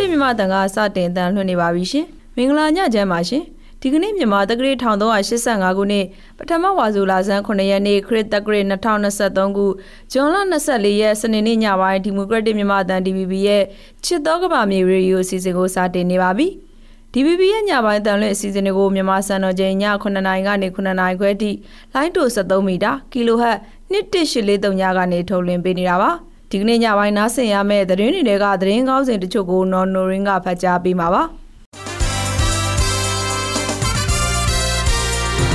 တိမြမတန်ကစတင်တန်လွှင့်နေပါပြီရှင်မင်္ဂလာညချမ်းပါရှင်ဒီကနေ့မြန်မာတက္ကရာ1385ခုနှစ်ပထမဝါဆိုလာဇန်9ရက်နေ့ခရစ်တက္ကရာ2023ခုဇွန်လ24ရက်စနေနေ့ညပိုင်းဒီမိုကရက်တစ်မြန်မာတန် DVB ရဲ့ချစ်တော်ကဘာမြေရေဒီယိုအစီအစဉ်ကိုစတင်နေပါပြီ။ DVB ရဲ့ညပိုင်းတန်လွင့်အစီအစဉ်တွေကိုမြန်မာစံတော်ချိန်ည9:00နာရီကနေ9:00နာရီခွဲထိလိုင်းတူ73မီတာကီလိုဟတ်11843ညကနေထုတ်လွှင့်ပေးနေတာပါ ဒီကနေ့ညပိုင်းနားဆင်ရမယ့်သတင်းတွေကသတင်းကောင်းစဉ်တချို့ကိုနော်နိုရင်းကဖတ်ကြားပေးမှာပါ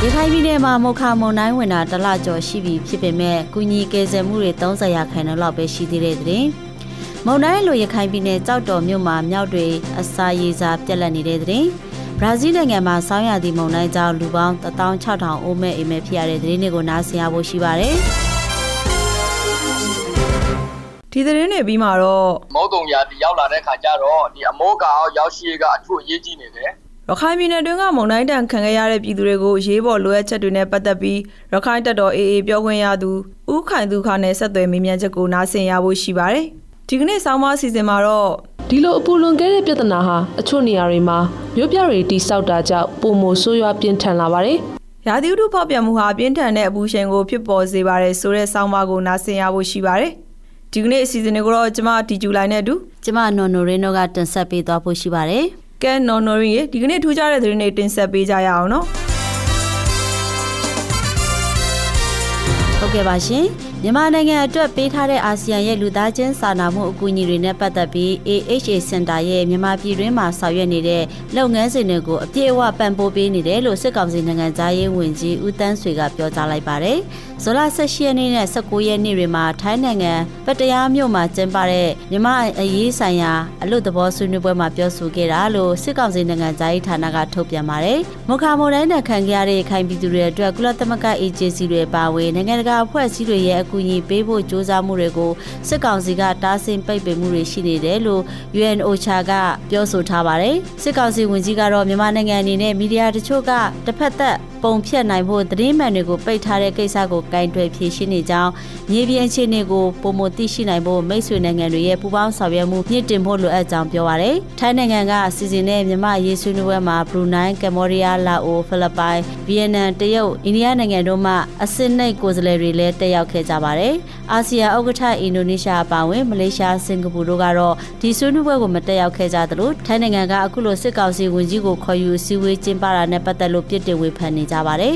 ရခိုင်ပြည်နယ်မှာမုခမုံတိုင်းဝင်တာတလကျော်ရှိပြီဖြစ်ပေမဲ့ကုညီကယ်ဆယ်မှုတွေ30ရာခိုင်နှုန်းလောက်ပဲရှိသေးတဲ့တဲ့မုံတိုင်းလိုရခိုင်ပြည်နယ်ကြောက်တော်မြို့မှာမြောက်တွေအစာရည်စာပြက်လက်နေတဲ့တဲ့ဘရာဇီးနိုင်ငံမှာဆောင်းရာသီမုန်တိုင်းကြောင့်လူပေါင်း16000အိုးမဲ့အိမ်မဲ့ဖြစ်ရတဲ့သတင်းတွေကိုနားဆင်ရဖို့ရှိပါတယ် ဒီသတင်းတွေပြီးမှာတော့မုတ်တုံရာဒီရောက်လာတဲ့ခါကျတော့ဒီအမောကာအောင်ရောက်ရှိကအထူးအရေးကြီးနေတယ်ရခိုင်ပြည်နယ်တွင်းကမုန်တိုင်းတန်ခံခဲ့ရတဲ့ပြည်သူတွေကိုရေးပေါ်လိုအပ်ချက်တွေနဲ့ပတ်သက်ပြီးရခိုင်တပ်တော် AA ပြောခွင့်ရသူဦးခိုင်သူခါနဲ့ဆက်သွယ်မေးမြန်းချက်ကိုနားဆင်ရဖို့ရှိပါတယ်။ဒီကနေ့ဆောင်းပါးအစီအစဉ်မှာတော့ဒီလိုအပူလွန်ခဲ့တဲ့ပြဿနာဟာအချို့နေရာတွေမှာမြို့ပြတွေတိစောက်တာကြောင့်ပုံမိုဆိုးရွားပြင်းထန်လာပါတယ်။ရာသီဥတုဖောက်ပြန်မှုဟာပြင်းထန်တဲ့အပူရှိန်ကိုဖြစ်ပေါ်စေပါတယ်ဆိုတဲ့ဆောင်းပါးကိုနားဆင်ရဖို့ရှိပါတယ်။ ဒီကနေ့အစီအစဉ်တွေကိုတော့ကျမဒီဂျူလိုင်းနဲ့အတူကျမနော်နိုရင်းတို့ကတင်ဆက်ပေးသွားဖို့ရှိပါတယ်။ကဲနော်နိုရင်းရေဒီကနေ့ထူးခြားတဲ့သတင်းတွေတင်ဆက်ပေးကြရအောင်နော်။ဟုတ်ကဲ့ပါရှင်။ မြန်မာနိုင်ငံအတွက်ပေးထားတဲ့အာဆီယံရဲ့လူသားချင်းစာနာမှုအကူအညီတွေနဲ့ပတ်သက်ပြီး AHA Center ရဲ့မြန်မာပြည်တွင်းမှာဆောင်ရွက်နေတဲ့လုပ်ငန်းစဉ်တွေကိုအပြည့်အဝပံ့ပိုးပေးနေတယ်လို့စစ်ကောင်စီနိုင်ငံသားရေးဝန်ကြီးဦးတန်းဆွေကပြောကြားလိုက်ပါတယ်။ဇွန်လ18ရက်နေ့နဲ့19ရက်နေ့တွေမှာထိုင်းနိုင်ငံပတ္တရားမြို့မှာကျင်းပတဲ့မြန်မာအရေးဆိုင်ရာအလို့သဘောဆွေးနွေးပွဲမှာပြောဆိုခဲ့တာလို့စစ်ကောင်စီနိုင်ငံသားရေးဌာနကထုတ်ပြန်ပါတယ်။မုခါမိုတိုင်းနဲ့ခံခဲ့ရတဲ့ခိုင်ပြည်သူတွေအတွက်ကုလသမဂ္ဂအေဂျင်စီတွေပါဝင်နိုင်ငံတကာအဖွဲ့အစည်းတွေရဲ့ကူညီပေးဖို့ကြိုးစားမှုတွေကိုစစ်ကောင်စီကတားဆင်ပိတ်ပင်မှုတွေရှိနေတယ်လို့ UNOCHA ကပြောဆိုထားပါတယ်စစ်ကောင်စီဝန်ကြီးကတော့မြန်မာနိုင်ငံအနေနဲ့မီဒီယာတချို့ကတစ်ဖက်သက် ပုံဖြတ်နိုင်ဖို့သတင်းမှန်တွေကိုပိတ်ထားတဲ့ကိစ္စကိုကင်တွယ်ဖြေရှင်းနေကြောင်းမြေပြင်အခြေအနေကိုပုံမသိရှိနိုင်ဖို့မိတ်ဆွေနိုင်ငံတွေရဲ့ပူးပေါင်းဆောင်ရွက်မှုမြင့်တင်ဖို့လိုအပ်ကြောင်းပြောပါရယ်။ထိုင်းနိုင်ငံကစီစဉ်တဲ့မြန်မာရေးဆွေးနွေးပွဲမှာဘရူနိုင်း၊ကမ္ဘောဒီးယား၊လာအို၊ဖိလစ်ပိုင်၊ဗီယက်နမ်၊တရုတ်၊အိန္ဒိယနိုင်ငံတို့မှအစစ်နှိတ်ကိုယ်စားလှယ်တွေလည်းတက်ရောက်ခဲ့ကြပါတယ်။အာဆီယံဥက္ကဋ္ဌအင်ဒိုနီးရှားအပါအဝင်မလေးရှား၊စင်ကာပူတို့ကတော့ဒီဆွေးနွေးပွဲကိုမတက်ရောက်ခဲ့ကြသလိုထိုင်းနိုင်ငံကအခုလိုစစ်ကောင်စီဝန်ကြီးကိုခေါ်ယူစည်းဝေးကျင်းပတာနဲ့ပတ်သက်လို့ပြစ်တင်ဝေဖန်နေကြပါတယ်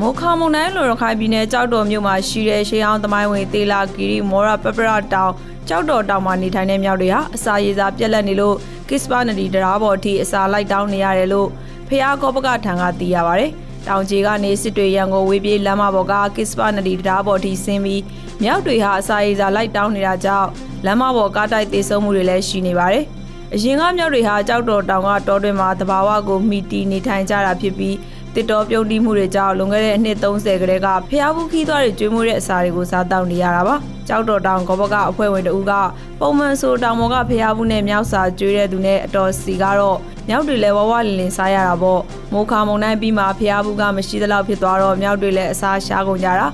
မိုခါမုန်တိုင်းလိုရခိုင်ပြည်နယ်ကြောက်တော်မြို့မှာရှိတဲ့ရှေးအောင်သမိုင်းဝင်သေလာဂီရီမောရာပပရတောင်ကြောက်တော်တောင်မှာနေထိုင်တဲ့မြောက်တွေဟာအစာရည်စာပြက်လက်နေလို့ကစ်စပါနဒီတရားပေါ်အထိအစာလိုက်တောင်းနေရတယ်လို့ဖះကောပကထံကသိရပါဗျ။တောင်ကြီးကနေစစ်တွေရန်ကိုဝေးပြေးလမ်းမပေါ်ကကစ်စပါနဒီတရားပေါ်အထိဆင်းပြီးမြောက်တွေဟာအစာရည်စာလိုက်တောင်းနေတာကြောင့်လမ်းမပေါ်ကားတိုက်သေးဆုံးမှုတွေလည်းရှိနေပါတယ်။အရင်ကမြောက်တွေဟာကြောက်တော်တောင်ကတောတွင်မှာတဘာဝကိုမိတီနေထိုင်ကြတာဖြစ်ပြီး တစ်တော်ပြုံးတီးမှုတွေကြောင့်လွန်ခဲ့တဲ့အနှစ်30ကလေးကဖျားဘူးခီးသွားတွေကျွေးမွေးတဲ့အစာတွေကိုစားတောက်နေရတာပါကြောက်တော်တောင်ကောဘကအဖွဲ့ဝင်တဦးကပုံမှန်ဆိုတောင်ပေါ်ကဖျားဘူးနဲ့မြောက်စာကျွေးတဲ့သူနဲ့အတော်စီကတော့မြောက်တွေလည်းဝဝလင်လင်စားရတာပေါ့မိုးခါမုံတိုင်းပြီးမှဖျားဘူးကမရှိသလောက်ဖြစ်သွားတော့မြောက်တွေလည်းအစာရှားကုန်ကြတာ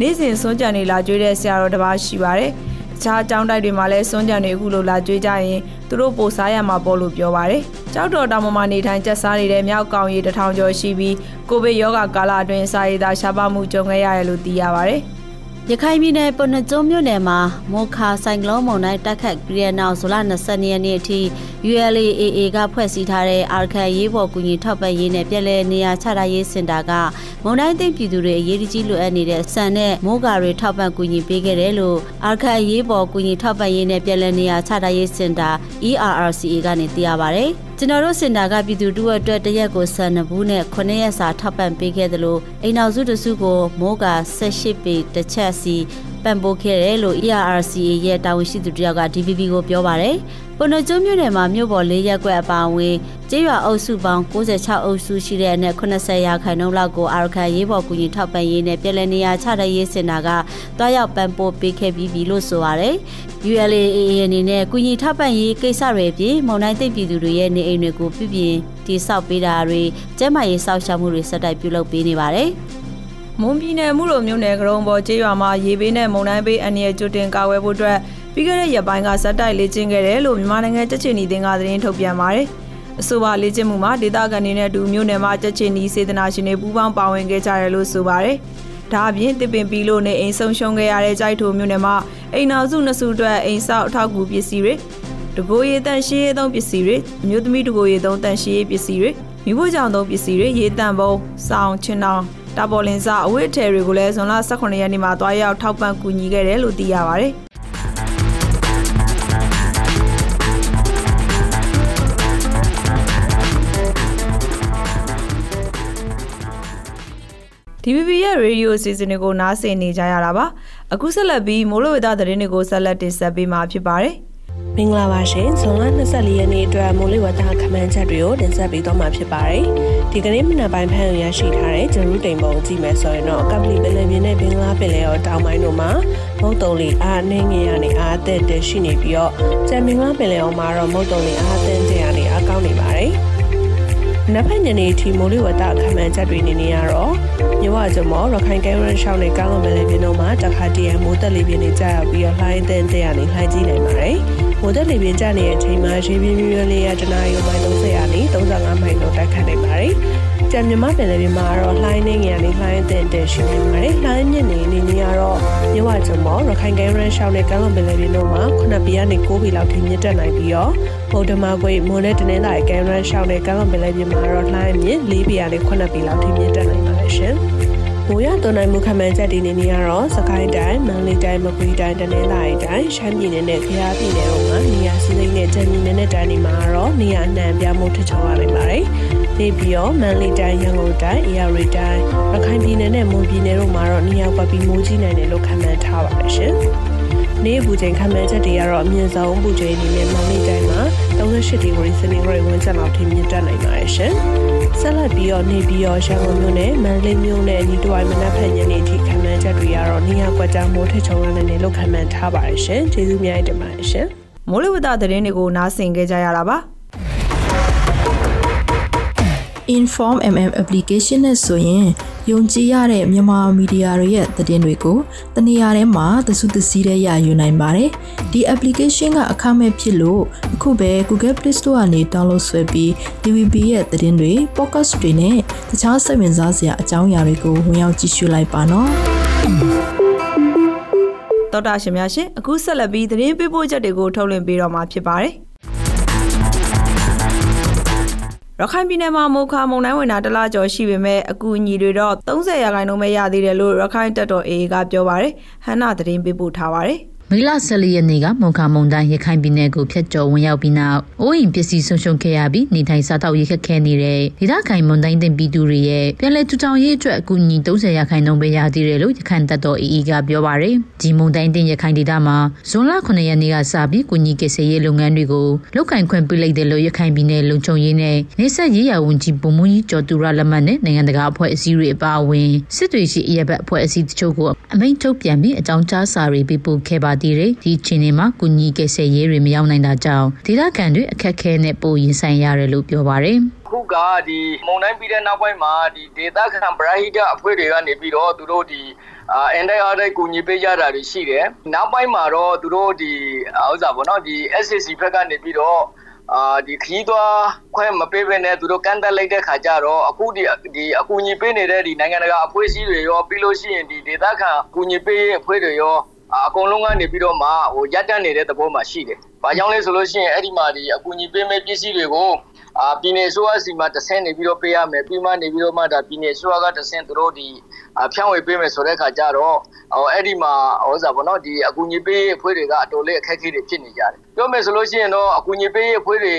နေ့စဉ်စွန့်ကြံနေလာကျွေးတဲ့ဆရာတော်တစ်ပါးရှိပါတယ် ခြားအကြောင်းတိုက်တွေမှာလည်းစွန့်ကြံတွေအခုလိုလာကြွေးကြရင်သူတို့ပို့စားရမှာပေါ့လို့ပြောပါတယ်။ကြောက်တော်တောင်ပေါ်မှာနေထိုင်ကျက်စားနေတဲ့မြောက်ကောင်ရီတထောင်ကျော်ရှိပြီးကိုဗစ်ရောဂါကာလအတွင်းစာရေးသားရှားပါမှုကြုံခဲ့ရတယ်လို့သိရပါတယ်။ ရခိုင်ပြည်နယ်ပုဏ္ဏကျွန်းမြို့နယ်မှာမိုခါဆိုင်ကလုန်းမုန်တိုင်းတက်ခတ်ပြီးတဲ့နောက်ဇူလ22ရက်နေ့အထိ ULAAA ကဖွဲ့စည်းထားတဲ့အာခန်ရေးပေါ်ကူညီထောက်ပံ့ရေးနဲ့ပြည်လဲနေရာချထားရေးစင်တာကမုန်တိုင်းသိပြည်သူတွေအရေးကြီးလိုအပ်နေတဲ့ဆန်နဲ့မိုးကာတွေထောက်ပံ့ကူညီပေးခဲ့တယ်လို့အာခန်ရေးပေါ်ကူညီထောက်ပံ့ရေးနဲ့ပြည်လဲနေရာချထားရေးစင်တာ ERRCA ကနေသိရပါဗျ။ကျွန်တော်တို့စင်တာကပြည်သူတို့အတွက်တရက်ကိုဆန်နဘူးနဲ့9ရက်စာထောက်ပံ့ပေးခဲ့သလိုအိမ်နောက်စုတစုကိုမိုးက18ပေတစ်ချက်စီ ပံ့ပိုးခဲ့တယ်လို့ ERCA ရဲ့တာဝန်ရှိသူတယောက်က DVB ကိုပြောပါတယ်။ပုဏ္ဏကျွန်းမြို့နယ်မှာမြို့ပေါ်၄ရက်ကွက်အပါအဝင်ကျေးရွာအုပ်စုပေါင်း96အုပ်စုရှိတဲ့အနက်80ရာခိုင်နှုန်းလောက်ကိုအာရခန်ရေးပေါ်ကူညီထောက်ပံ့ရေးနဲ့ပြည်내နေရာချတဲ့ရေးစင်တာကတွားရောက်ပံ့ပိုးပေးခဲ့ပြီးပြီလို့ဆိုပါတယ်။ ULAA အနေနဲ့ကူညီထောက်ပံ့ရေးကိစ္စတွေအပြင်မုံတိုင်းသိပြည်သူတွေရဲ့နေအိမ်တွေကိုပြုပြင်တည်ဆောက်ပေးတာတွေကျန်းမာရေးစောင့်ရှောက်မှုတွေစတိုက်ပြုလုပ်ပေးနေပါတယ်။ မွန်ပြည်နယ်မှုလိုမျိုးနယ်ကရုံပေါ်ကျေးရွာမှာရေဘေးနဲ့မုန်တိုင်းဘေးအန္တရာယ်ကြိုတင်ကာကွယ်ဖို့အတွက်ပြီးခဲ့တဲ့ရက်ပိုင်းကဇက်တိုက်လေ့ကျင့်ခဲ့တယ်လို့မြန်မာနိုင်ငံကြက်ချင်နီတင်ကသတင်းထုတ်ပြန်ပါတယ်အဆိုပါလေ့ကျင့်မှုမှာဒေသခံတွေနဲ့အတူမြို့နယ်မှာကြက်ချင်နီစေတနာရှင်တွေပူးပေါင်းပါဝင်ခဲ့ကြတယ်လို့ဆိုပါတယ်ဒါအပြင်တစ်ပင်ပြီးလို့နေအိမ်ဆုံးရှုံးခဲ့ရတဲ့ကြိုက်ထိုမြို့နယ်မှာအိမ်နောက်စုနှစ်စုအတွက်အိမ်ဆောက်အထောက်အကူပစ္စည်းတွေတကိုယ်ရည်တန်ရှင်းရေးသုံးပစ္စည်းတွေအမျိုးသမီးတကိုယ်ရည်သုံးတန်ရှင်းရေးပစ္စည်းတွေမိဖို့ကြောင့်သုံးပစ္စည်းတွေရေတန့်ပုံးစောင်းချင်တောင် တာပေါ်လင်စအဝတ်အထည်တွေကိုလည်းဇွန်လ18ရက်နေ့မှာတွားရောက်ထောက်ပံ့ကူညီခဲ့တယ်လို့သိရပါတယ်။ DVB ရဲ့ရေဒီယိုအစီအစဉ်တွေကိုနားဆင်နေကြရတာပါအခုဆက်လက်ပြီးမိုးလေဝသသတင်းတွေကိုဆက်လက်တင်ဆက်ပေးမှာဖြစ်ပါတယ် မင်္ဂလာပါရှင်ဇွန်လ24ရက်နေ့အတွက်မိုးလေဝသခန့်မှန်းချက်တွေကိုတင်ဆက်ပေးသွားမှာဖြစ်ပါတယ်ဒီကနေ့မနက်ပိုင်းဖန်ရရှိထားတဲ့ဂျရူတိန်ပုံကြည့်မယ်ဆိုရင်တော့ကပလီပင်လယ်ပြင်နဲ့ဘင်္ဂလားပင်လယ်ော်တောင်ပိုင်းတို့မှာမုတ်တုံလီအားနှင်းငယ်ရနေအားသက်တက်ရှိနေပြီးတော့ကျန်ဘင်္ဂလားပင်လယ်ော်မှာတော့မုတ်တုံလီအားသင်းကျရနေအားကောင်းနေပါတယ် နက်ဖက်ညနေထိမိုးလေဝသအခမ်းအနားချက်တွေနေနေရတော့မြဝကျမောရခိုင်ကဲရန်ရှောင်းနဲ့ကောင်းလွန်မယ်လေပြင်းတို့မှာတခါတည်းမိုးတက်လေပြင်းတွေကြာရောက်ပြီးတော့လှိုင်းသင်းတဲ့ရနေလှိုင်းကြီးနိုင်ပါတယ်။မိုးတက်လေပြင်းကျနေတဲ့အချိန်မှာရေပြင်းပြင်းပြင်းလေးရတနာရီမိုင်30ရာနေ35မိုင်တို့တိုက်ခတ်နိုင်ပါတယ်။ကြံမြမပင်လေပြင်းမှာတော့လှိုင်းနေငယ်နေလှိုင်းသင်းတဲ့ရှိနေပါတယ်။လှိုင်းမြင့်နေနေနေရတော့မြဝကျမောရခိုင်ကဲရန်ရှောင်းနဲ့ကောင်းလွန်မယ်လေပြင်းတို့မှာ9ပြည်ကနေ9ပြည်လောက်ထိမြင့်တက်နိုင်ပြီးတော့ ဗုဒ္ဓမာကွေမွန်နဲ့တနင်္လာရီကဲရန်ရှောင်းနဲ့ကောင်းလွန်မယ်လေပြင်းမှာတော့လှိုင်းမြင့်4ပြည်ကနေ9ပြည်လောက်ထိမြင့်တက်နိုင်ပါတယ်ရှင်။မိုးရသွန်နိုင်မှုခန့်မှန်းချက်ဒီနေ့နေရတော့စကိုင်းတိုင်းမန္တလေးတိုင်းမကွေးတိုင်းတနင်္သာရီတိုင်းရှမ်းပြည်နယ်နဲ့ခရပြည်နယ်တို့မှာနေရာစည်းစိမ်နဲ့တန်ပြည်နယ်နဲ့တိုင်းတွေမှာတော့နေရာအနှံပြမှုထချုံရနိုင်ပါတယ်။နေပြီးတော့မန္တလေးတိုင်းရန်ကုန်တိုင်းအေရရီတိုင်းရခိုင်ပြည်နယ်နဲ့မွန်ပြည်နယ်တို့မှာတော့နေရာပတ်ပြီးမိုးကြီးနိုင်တယ်လို့ခန့်မှန်းထားပါတယ်ရှင်။နေ့ပူချိန်ခန့်မှန်းချက်တွေကတော့အမြင့်ဆုံးပူချိန်အနေနဲ့မန္တလေးတိုင်းမှာ 38ဒီဂရီစင်တီဂရိတ်ဝန်းကျင်လောက်ထိမြင့်တက်နိုင်ပါတယ်ရှင်။ဆက်လက်ပြီးတော့နေပြီးတော့ရန်ကုန်မြို့နဲ့မန္တလေးမြို့နဲ့ညီတဝိုင်းမနက်ဖြန်ညနေထိခန့်မှန်းချက်တွေကတော့နေရာကွက်ကြားမိုးထချုံရနိုင်တယ်လို့ခန့်မှန်းထားပါတယ်ရှင်။ကျေးဇူးများတင်ပါတယ်ရှင်။မိုးလေဝသသတင်းတွေကိုနားဆင်ကြကြရတာပါ။ Inform MM application နဲ့ဆိုရင်ယုံကြည်ရတဲ့မြန်မာမီဒီယာတွေရဲ့သတင်းတွေကိုတနေရာထဲမှာသစုသစည်းတဲ့ရယူနိုင်ပါတယ်။ဒီ application ကအခမဲ့ဖြစ်လို့အခုပဲ Google Play Store ကနေ download ဆွဲပြီး DVB ရဲ့သတင်းတွေ podcast တွေနဲ့တခြားစိတ်ဝင်စားစရာအကြောင်းအရာတွေကိုဝင်ရောက်ကြည့်ရှုလိုက်ပါနော်။တော်တာရှင်များရှင်အခုဆက်လက်ပြီးသတင်းပေးပို့ချက်တွေကိုထုတ်လွှင့်ပေးတော့မှာဖြစ်ပါတယ်။ ရခိုင်ပြည်နယ်မှာမုခါမုံတိုင်းဝင်တာတလားကျော်ရှိပေမဲ့အကူအညီတွေတော့30ရာခိုင်နှုန်းပဲရသေးတယ်လို့ရခိုင်တပ်တော် AA ကပြောပါတယ်။ဟန်နာသတင်းပေးပို့ထားပါတယ်။ မေလ14ရက်နေ့ကမုံခါမုံတိုင်းရခိုင်ပြည်နယ်ကိုဖျက်ကျော်ဝင်ရောက်ပြီးနောက်အိုးအိမ်ပစ္စည်းဆုံးရှုံးခဲ့ရပြီးနေထိုင်စားသောက်ရေးခက်ခဲနေတဲ့ဒေသခံမုံတိုင်းတင်ပြည်သူတွေရဲ့ပြည်လဲထူထောင်ရေးအတွက်အကူအညီ30ရာခိုင်နှုန်းပဲရသေးတယ်လို့ရခိုင်တပ်တော် AA ကပြောပါရယ်ဒီမုံတိုင်းတင်ရခိုင်ဒေသမှာဇွန်လ9ရက်နေ့ကစပြီးကူညီကယ်ဆယ်ရေးလုပ်ငန်းတွေကိုလုပ်ကင်ခွင့်ပြုလိုက်တယ်လို့ရခိုင်ပြည်နယ်လုံခြုံရေးနဲ့နေဆက်ရေးရာဝန်ကြီးဗိုလ်မှူးကြီးကျော်သူရလက်မှတ်နဲ့နိုင်ငံတကာအဖွဲ့အစည်းတွေအပါအဝင်စစ်တွေရှိအရက်ဘက်အဖွဲ့အစည်းတချို့ကိုအမိန့်ထုတ်ပြန်ပြီးအကြောင်းကြားစာတွေပေးပို့ခဲ့ပါသေးတယ်ဒီအခြေအနေမှာကုညီကယ်ဆယ်ရေးတွေမရောက်နိုင်တာကြောင့်ဒေသခံတွေအခက်အခဲနဲ့ပိုရင်ဆိုင်ရတယ်လို့ပြောပါတယ်ခုကဒီမုံတိုင်းပြီးတဲ့နောက်ပိုင်းမှာဒီဒေသခံပရာဟိတအဖွဲ့တွေကနေပြီးတော့သူတို့ဒီအာအန်တိုင်းအားတိုင်းကူညီပေးကြတာတွေရှိတယ်နောက်ပိုင်းမှာတော့သူတို့ဒီဥစ္စာပေါ့နော်ဒီ SCC ဘက်ကနေပြီးတော့အာဒီခီးသွားခွဲမပေးဘဲနဲ့သူတို့ကန့်တက်လိုက်တဲ့ခါကျတော့အခုဒီဒီအကူအညီပေးနေတဲ့ဒီနိုင်ငံတကာအဖွဲ့အစည်းတွေရောပြီးလို့ရှိရင်ဒီဒေသခံကူညီပေးအဖွဲ့တွေရော အကုန်လုံးကနေပြီးတော့မှဟိုရပ်တန့်နေတဲ့သဘောမှရှိတယ်။ဘာကြောင့်လဲဆိုလို့ရှိရင်အဲ့ဒီမှာဒီအကူအညီပေးမဲ့ပစ္စည်းတွေကိုအာပြည်နယ်ဆိုအစီမှာတဆင့်နေပြီးတော့ပေးရမယ်ပြီးမှနေပြီးတော့မှဒါပြည်နယ်ဆိုကတဆင့်သူတို့ဒီဖြန့်ဝေပေးမယ်ဆိုတဲ့ခါကျတော့ဟိုအဲ့ဒီမှာဟောစားဗောနော်ဒီအကူအညီပေးအဖွဲ့တွေကအတော်လေးအခက်အခဲတွေဖြစ်နေကြတယ်ပြောမယ်ဆိုလို့ရှိရင်တော့အကူအညီပေးအဖွဲ့တွေ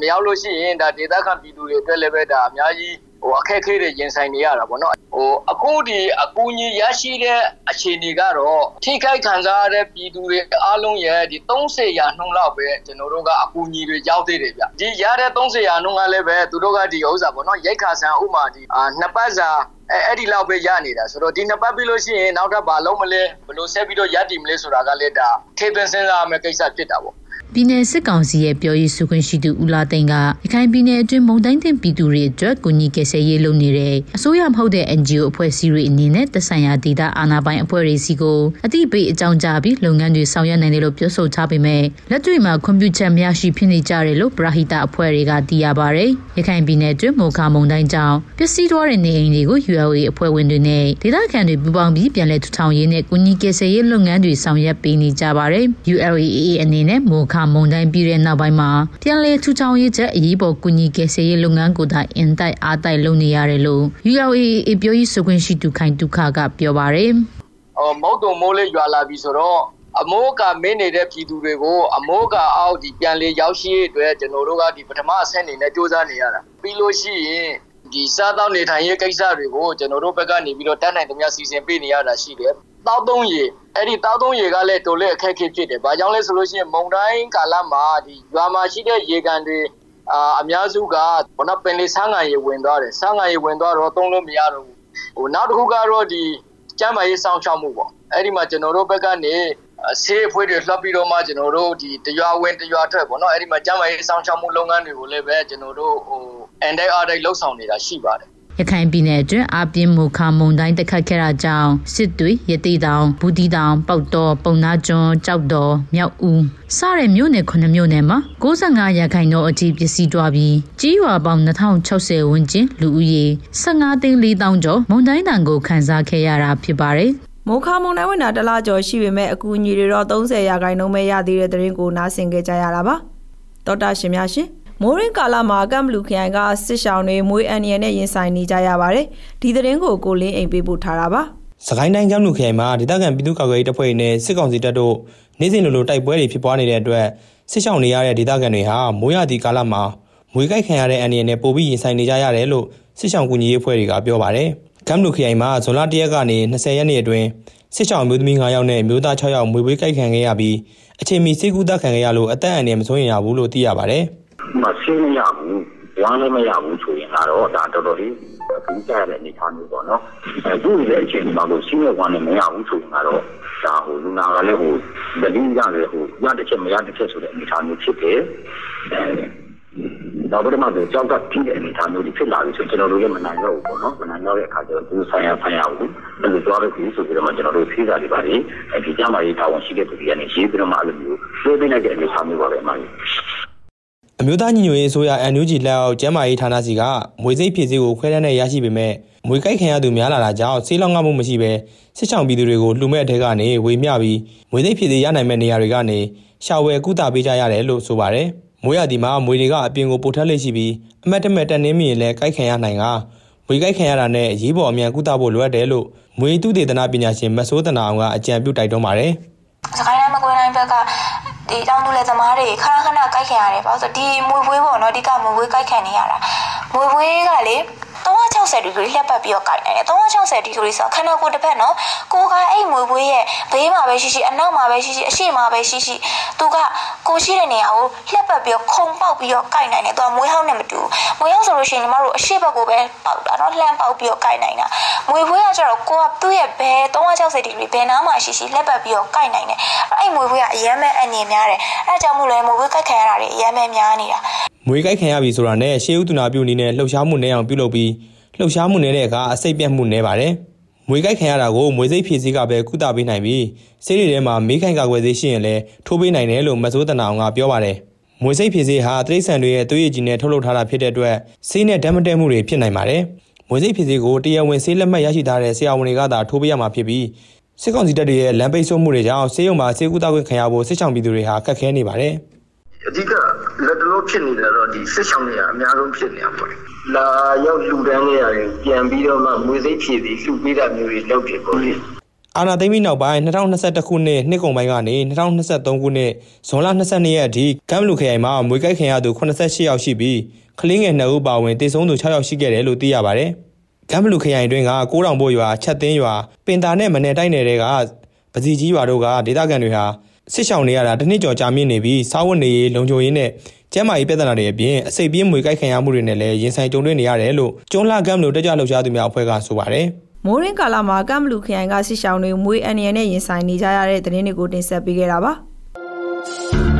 မရောက်လို့ရှိရင်ဒါဒေသခံပြည်သူတွေအတွက်လည်းပဲဒါအများကြီး ဟိုအခက်အခဲတွေရင်ဆိုင်နေရတာပေါ့နော်ဟိုအခုဒီအကူအညီရရှိတဲ့အခြေအနေကတော့ထိခိုက်ခံစားရတဲ့ပြည်သူတွေအားလုံးရဲ့ဒီ30ရာနှုန်းလောက်ပဲကျွန်တော်တို့ကအကူအညီတွေရောက်သေးတယ်ဗျဒီရတဲ့30ရာနှုန်းကလည်းပဲသူတို့ကဒီဥစ္စာပေါ့နော်ရိတ်ခါဆန်ဥမာဒီနှစ်ပတ်စာအဲအဲ့ဒီလောက်ပဲရနေတာဆိုတော့ဒီနှစ်ပတ်ပြီးလို့ရှိရင်နောက်ထပ်ဘာလုံးမလဲဘယ်လိုဆက်ပြီးတော့ရတည်မလဲဆိုတာကလည်းဒါထေးသွင်းစဉ်းစားရမယ့်ကိစ္စဖြစ်တာပေါ့ ပြည်내စစ်ကောင်စီရဲ့ပြောရေးဆိုခွင့်ရှိသူဦးလာသိန်းကရခိုင်ပြည်နယ်အတွင်းမုံတိုင်းတင်ပြည်သူတွေအတွက်ကူညီကယ်ဆယ်ရေးလုပ်နေတဲ့အစိုးရမဟုတ်တဲ့ NGO အဖွဲ့အစည်းတွေအနေနဲ့သက်ဆိုင်ရာဒေသအာဏာပိုင်အဖွဲ့တွေစီကိုအသိပေးအကြောင်းကြားပြီးလုပ်ငန်းတွေဆောင်ရွက်နိုင်တယ်လို့ပြောဆိုထားပေမဲ့လက်တွေ့မှာကွန်ပျူတာမရရှိဖြစ်နေကြတယ်လို့ပရာဟိတအဖွဲ့တွေကသိရပါတယ်။ရခိုင်ပြည်နယ်အတွင်းမိုခါမုံတိုင်းကြောင့်ပျက်စီးသွားတဲ့နေအိမ်တွေကို ULA အဖွဲ့ဝင်တွေနဲ့ဒေသခံတွေပူးပေါင်းပြီးပြန်လည်ထူထောင်ရေးနဲ့ကူညီကယ်ဆယ်ရေးလုပ်ငန်းတွေဆောင်ရွက်ပေးနေကြပါတယ်။ ULAA အနေနဲ့မိုခါမုံတိုင်းပြည်တဲ့နောက်ပိုင်းမှာပြန်လည်ထူထောင်ရေးချက်အရေးပေါ်ကူညီကယ်ဆယ်ရေးလုပ်ငန်းကိုသာအင်တိုက်အားတိုက်လုပ်နေရတယ်လို့ ULAA ပြောရေးဆိုခွင့်ရှိသူခိုင်ဒုက္ခကပြောပါတယ်။အော်မုတ်တုံမိုးလေးရွာလာပြီဆိုတော့အမိုးကမင်းနေတဲ့ပြည်သူတွေကိုအမိုးကအောက်ဒီပြန်လေရောက်ရှိရေးအတွက်ကျွန်တော်တို့ကဒီပထမအဆင့်အနေနဲ့စ조사နေရတာပြီးလို့ရှိရင် ဒီစားတောက်နေထိုင်ရေးကိစ္စတွေကိုကျွန်တော်တို့ဘက်ကနေပြီးတော့တတ်နိုင်သမျှစီစဉ်ပေးနေရတာရှိတယ်တောက်သုံးရေအဲ့ဒီတောက်သုံးရေကလည်းတော်လည်းအခက်အခဲဖြစ်တယ်။ဘာကြောင့်လဲဆိုလို့ရှိရင်မုံတိုင်းကာလမှာဒီရွာမှာရှိတဲ့ရေကန်တွေအာအများစုကဘောနပင်လေးဆန်းငံရေဝင်သွားတယ်။ဆန်းငံရေဝင်သွားတော့သုံးလို့မရတော့ဘူး။ဟိုနောက်တစ်ခုကတော့ဒီကျမ်းမာရေးစောင့်ရှောက်မှုပေါ့။အဲ့ဒီမှာကျွန်တော်တို့ဘက်ကနေ ဆေးအဖွဲ့တွေလှပ်ပြီးတော့မှကျွန်တော်တို့ဒီတရွာဝင်တရွာထွက်ပေါ့နော်အဲ့ဒီမှာကျမ်းမာရေးစောင့်ရှောက်မှုလုပ်ငန်းတွေကိုလည်းပဲကျွန်တော်တို့ဟိုအန်တိုင်းအားတိုင်းလှုပ်ဆောင်နေတာရှိပါတယ်ရခိုင်ပြည်နယ်အတွင်းအပြင်းမူခါမုန်တိုင်းတက်ခတ်ခဲ့တာကြောင့်စစ်တွေရတိတောင်ဘူးတီတောင်ပေါက်တော်ပုံနာကျွန်းကြောက်တော်မြောက်ဦးစတဲ့မြို့နယ်ခုနှစ်မြို့နယ်မှာ65ရာခိုင်နှုန်းအထိပစ္စည်းတွားပြီးကြီးရွာပေါင်း2060ဝန်းကျင်လူဦးရေ15သိန်း4000ကျော်မုန်တိုင်းတန်ကိုခန်းစားခဲ့ရတာဖြစ်ပါတယ် မိုခါမုန်တိုင်းဝင်တာတလားကျော်ရှိပေမဲ့အကူအညီတွေတော့30ရာခိုင်နှုန်းပဲရသေးတဲ့သတင်းကိုနားဆင်ကြကြရတာပါတောတာရှင်များရှင်မိုးရင်းကာလမှာကမ်ဘလူခရိုင်ကစစ်ရှောင်းတွေမွေးအန်ရီယံနဲ့ရင်ဆိုင်နေကြရပါတယ်။ဒီသတင်းကိုကိုလင်းအိမ်ပေးပို့ထားတာပါ။စကိုင်းတိုင်းကမ်ဘလူခရိုင်မှာဒေသခံပြည်သူ့ကာကွယ်ရေးတပ်ဖွဲ့နဲ့စစ်ကောင်စီတပ်တို့နေ့စဉ်လိုလိုတိုက်ပွဲတွေဖြစ်ပွားနေတဲ့အတွက်စစ်ရှောင်းနေရတဲ့ဒေသခံတွေဟာမိုးရသည့်ကာလမှာမွေးကိုက်ခံရတဲ့အန်ရီယံနဲ့ပိုပြီးရင်ဆိုင်နေကြရတယ်လို့စစ်ရှောင်းကူညီရေးအဖွဲ့တွေကပြောပါတယ်။ ကမ်ဘလူခရိုင်မှာဇွန်လ1ရက်ကနေ20ရက်နေ့အတွင်းစစ်ရှောင်းမျိုးသမီး9ယောက်နဲ့မျိုးသား6ယောက်မွေးပွေးကိုက်ခံခဲ့ရပြီးအချိန်မီစိတ်ကူးတတ်ခံခဲ့ရလို့အသက်အန္တရာယ်မစိုးရိမ်ရဘူးလို့သိရပါတယ်။မဆင်းမရဘူးဝမ်းလည်းမရဘူးဆိုရင်တော့ဒါတော်တော်လေးဘူးကြရတဲ့အနေအထားမျိုးပေါ့နော်အခုလည်းအချိန်မှာလို့ရှင်းရဝမ်းလည်းမရဘူးဆိုရင်တော့ဒါဟိုလူနာကလည်းဟိုဗလင်းရတယ်ဟိုရတစ်ချက်မရတစ်ချက်ဆိုတဲ့အနေအထားမျိုးဖြစ်တယ် ဒါပထမဆုံးကြောက်ကပြီးတဲ့အနေအထားမျိုးတွေဖြစ်လာပြီဆိုကျွန်တော်တို့လည်းမနိုင်တော့ဘူးပေါ့နော်မနိုင်တော့တဲ့အခါကျတော့သူဆိုင်ရဆိုင်ရဘူးဘယ်လိုသွားလို့ဖြစ်ဆိုပြီးတော့ကျွန်တော်တို့ဖြေးတာတွေပါလေအဲဒီကြမှာရေးတာဝန်ရှိတဲ့သူတွေကနေရေးပြီးတော့မှအဲ့လိုမျိုးပြောပြလိုက်တဲ့အနေအထားမျိုးပါပဲအမှန်အမျိုးသားညီညွတ်ရေးအစိုးရ NUG လက်အောက်ကျန်းမာရေးဌာနစီကမွေစိတ်ဖြည့်ဆည်းကိုခွဲတမ်းနဲ့ရရှိပေမဲ့မွေကြိုက်ခံရသူများလာတာကြောင့်ဆေးလောက်ငှမှုမရှိဘဲစစ်ချောင်ပြည်သူတွေကိုလှူမဲ့အထက်ကနေဝေမျှပြီးမွေစိတ်ဖြည့်ဆည်းရနိုင်မဲ့နေရာတွေကနေရှာဝယ်ကုသပေးကြရတယ်လို့ဆိုပါတယ်။ မွေရဒီမှာမွေတွေကအပြင်ကိုပို့ထက်လေးရှိပြီးအမတ်တမဲ့တက်နှင်းမြင်လဲကြိုက်ခံရနိုင်ကမွေကြိုက်ခံရတာနဲ့ရေးပေါ်အမြန်ကုသဖို့လိုအပ်တယ်လို့မွေသူတေသနာပညာရှင်မဆိုးတနာအောင်ကအကြံပြုတိုက်တွန်းပါတယ်။စကိုင်းတိုင်းမကွေးတိုင်းဘက်ကဒီတောင်သူလယ်သမားတွေခဏခဏကြိုက်ခံရတယ်ဘာလို့ဆိုဒီမွေပွေးပေါ့နော်အဓိကမွေပွေးကြိုက်ခံနေရတာမွေပွေးကလေ 360ဒီဂရီလှက်ပတ်ပြီးတော့ကြိုက်နေတယ်360ဒီဂရီဆိုခန္ဓာကိုယ်တစ်ဖက်နော်ကိုကအဲ့မွေပွေးရဲ့ဘေးမှာပဲရှိရှိအနောက်မှာပဲရှိရှိအရှိမှာပဲရှိရှိသူကကိုရှိတဲ့နေရာကိုလှက်ပတ်ပြီးတော့ခုံပေါက်ပြီးတော့ကြိုက်နိုင်တယ်သူကမွေးဟောင်းနဲ့မတူမွေးဟောင်းဆိုလို့ရှိရင်ညီမတို့အရှိဘက်ကိုပဲပေါက်တာနော်လှမ်းပေါက်ပြီးတော့ကြိုက်နိုင်တာမွေပွေးကကျတော့ကိုကသူ့ရဲ့ဘဲ360ဒီဂရီဘယ်နားမှာရှိရှိလှက်ပတ်ပြီးတော့ကြိုက်နိုင်တယ်အဲ့မွေပွေးကအရမ်းမဲ့အနေများတယ်အဲကြောင့်မို့လဲမွေပွေးကြိုက်ခံရတာတွေအရမ်းမဲ့များနေတာ မွေးကြိုက်ခံရပြီဆိုတာနဲ့ရှေးဥတနာပြုအနေနဲ့လှုပ်ရှားမှုနဲ့အောင်ပြုလုပ်ပြီးလှုပ်ရှားမှုနေတဲ့အခါအစိတ်ပြတ်မှုနေပါတယ်။မွေကြိုက်ခံရတာကိုမွေစိတ်ဖြည့်စည်းကပဲကုသပေးနိုင်ပြီးဆေးတွေထဲမှာမေးခိုင်ကာကွယ်ဆေးရှိရင်လည်းထိုးပေးနိုင်တယ်လို့မစိုးတနာအောင်ကပြောပါတယ်။မွေစိတ်ဖြည့်စည်းဟာတိရစ္ဆာန်တွေရဲ့သွေးရည်ကြီးနဲ့ထုတ်လုပ်ထားတာဖြစ်တဲ့အတွက်ဆေးနဲ့ဓာတ်မတည့်မှုတွေဖြစ်နိုင်ပါတယ်။မွေစိတ်ဖြည့်စည်းကိုတရားဝင်ဆေးလက်မှတ်ရရှိထားတဲ့ဆရာဝန်တွေကသာထိုးပေးရမှာဖြစ်ပြီးစစ်ကောင်စီတပ်တွေရဲ့လမ်းပိတ်ဆို့မှုတွေကြောင့်ဆေးရုံမှာဆေးကုသခွင့်ခံရဖို့စစ်ဆောင်ပြည်သူတွေဟာခက်ခဲနေပါတယ်။ အဓိကလက်တလို့ဖြစ်နေတာတော့ဒီစစ်ဆောင်တွေကအများဆုံးဖြစ်နေတာပေါ့။လာရောက်လူတန်းနေရတယ်ပြန်ပြီးတော့မှမွေစိတ်ဖြည့်ပြီးလှူပေးတာမျိုးတွေလုပ်တယ်ပေါ့လေ။အာနာသိမ်းပြီးနောက်ပိုင်း2021ခုနှစ်နှစ်ကုန်ပိုင်းကနေ2023ခုနှစ်ဇွန်လ22ရက်အထိကမ်ဘလူခရိုင်မှာမွေကြိုက်ခံရသူ88ယောက်ရှိပြီးကလေးငယ်2ဦးပါဝင်တည်ဆုံးသူ6ယောက်ရှိခဲ့တယ်လို့သိရပါတယ်။ကမ်ဘလူခရိုင်အတွင်းကကိုးတောင်ဘို့ရွာချက်သိန်းရွာပင်တာနဲ့မနယ်တိုက်နယ်တွေကပစီကြီးရွာတို့ကဒေသခံတွေဟာ စစ်ရှောင်နေရတာတစ်နှစ်ကျော်ကြာမြင့်နေပြီးစားဝတ်နေရေးလုံခြုံရေးနဲ့ကျန်းမာရေးပြဿနာတွေအပြင်အစိပ်ပြင်းမွေကြိုက်ခံရမှုတွေနဲ့လည်းရင်ဆိုင်ကြုံတွေ့နေရတယ်လို့ကျွန်းလှကမ်လို့တက်ကြလှုပ်ရှားသူများအဖွဲ့ကဆိုပါတယ်။မိုးရင်းကာလမှာကမ်ဘလူခရိုင်ကစစ်ရှောင်တွေမွေးအန်ရန်နဲ့ရင်ဆိုင်နေကြရတဲ့သတင်းတွေကိုတင်ဆက်ပေးခဲ့တာပါ။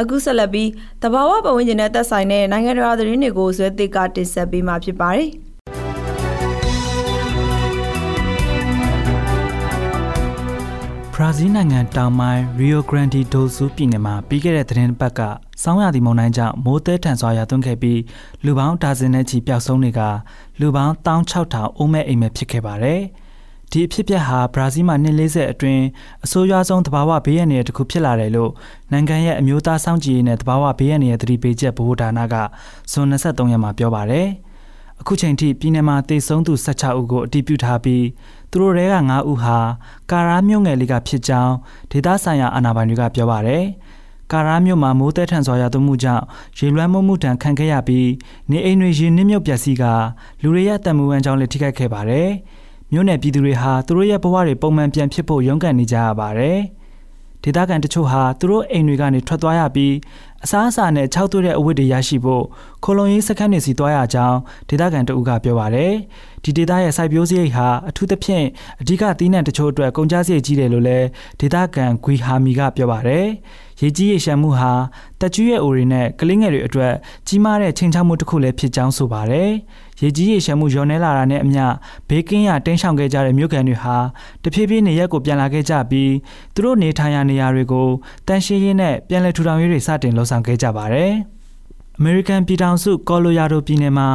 အခုဆက်လက်ပြီးတဘာဝပတ်ဝန်းကျင်နဲ့သက်ဆိုင်တဲ့နိုင်ငံတကာသတင်းတွေကိုဇွဲသစ်ကတင်ဆက်ပေးမှာဖြစ်ပါတယ်။ဘရာဇီးနိုင်ငံတောင်ပိုင်း Rio Grande do Sul ပြည်နယ်မှာပြီးခဲ့တဲ့သတင်းပတ်ကစောင်းရသည်မုန်တိုင်းကြောင့်မိုးသဲထန်စွာရွာသွန်းခဲ့ပြီးလူပေါင်းဒါဇင်နဲ့ချီပျောက်ဆုံးတွေကလူပေါင်း16000အိုးမဲ့အိမ်မဲ့ဖြစ်ခဲ့ပါတယ်။ ဒီအဖြစ်အပျက်ဟာဘရာဇီးမှာနှစ်40အတွင်းအဆိုးရွားဆုံးသဘာဝဘေးရန်တွေတစ်ခုဖြစ်လာတယ်လို့နိုင်ငံရဲ့အမျိုးသားစောင့်ကြည့်ရေးနဲ့သဘာဝဘေးရန်တွေရဲ့သတိပေးချက်ဗဟိုဌာနကဇွန်23ရက်မှာပြောပါတယ်။အခုချိန်ထိပြည်내မှာတေဆုံးသူ16ဦးကိုအတည်ပြုထားပြီးသူတို့တွေက9ဦးဟာကာရာမြို့ငယ်လေးကဖြစ်ကြောင်းဒေသဆိုင်ရာအာဏာပိုင်တွေကပြောပါတယ်။ကာရာမြို့မှာမိုးတဲထန်စွာရသွမှုကြောင့်ရေလွှမ်းမိုးမှုတံခံခဲ့ရပြီးနေအိမ်တွေရေနစ်မြုပ်ပျက်စီးကလူတွေရဲ့တံမှုဝမ်းကြောင်းလည်းထိခိုက်ခဲ့ပါတယ်။ မြို့နယ်ပြည်သူတွေဟာသူတို့ရဲ့ဘဝတွေပုံမှန်ပြန်ဖြစ်ဖို့ရုန်းကန်နေကြရပါတယ်။ဒေသခံတချို့ဟာသူတို့အိမ်တွေကနေထွက်သွားရပြီးအစားအစာနဲ့ခြောက်သွေးတဲ့အဝတ်တွေရရှိဖို့ခိုလုံရေးစခန်းတွေစီသွားရကြောင်းဒေသခံတအုပ်ကပြောပါတယ်။ ဒီဒေသရဲ့စိုက်ပျိုးစရိတ်ဟာအထူးသဖြင့်အဓိကသီးနှံတချို့အတွက်ကုန်ကျစရိတ်ကြီးတယ်လို့လည်းဒေသခံဂွီဟာမီကပြောပါတယ်။ရေကြီးရေရှမ်းမှုဟာတက်ကျွေးရဲ့အိုတွေနဲ့ကလင်းငယ်တွေအတွက်ကြီးမားတဲ့ချိန်ချမှုတစ်ခုလည်းဖြစ်ကြောင်းဆိုပါတယ်။ရေကြီးရေရှမ်းမှုလျော်နေလာတာနဲ့အမျှဘေးကင်းရတင်းရှောင်ခဲ့ကြတဲ့မြို့ကန်တွေဟာတဖြည်းဖြည်းနေရက်ကိုပြန်လာခဲ့ကြပြီးသူတို့နေထိုင်ရာနေရာတွေကိုတန်ရှင်းရေးနဲ့ပြန်လည်ထူထောင်ရေးတွေစတင်လှုပ်ဆောင်ခဲ့ကြပါတယ်။ American ပြည်ထောင်စုကော်လိုရာဒိုပြည်နယ်မှာ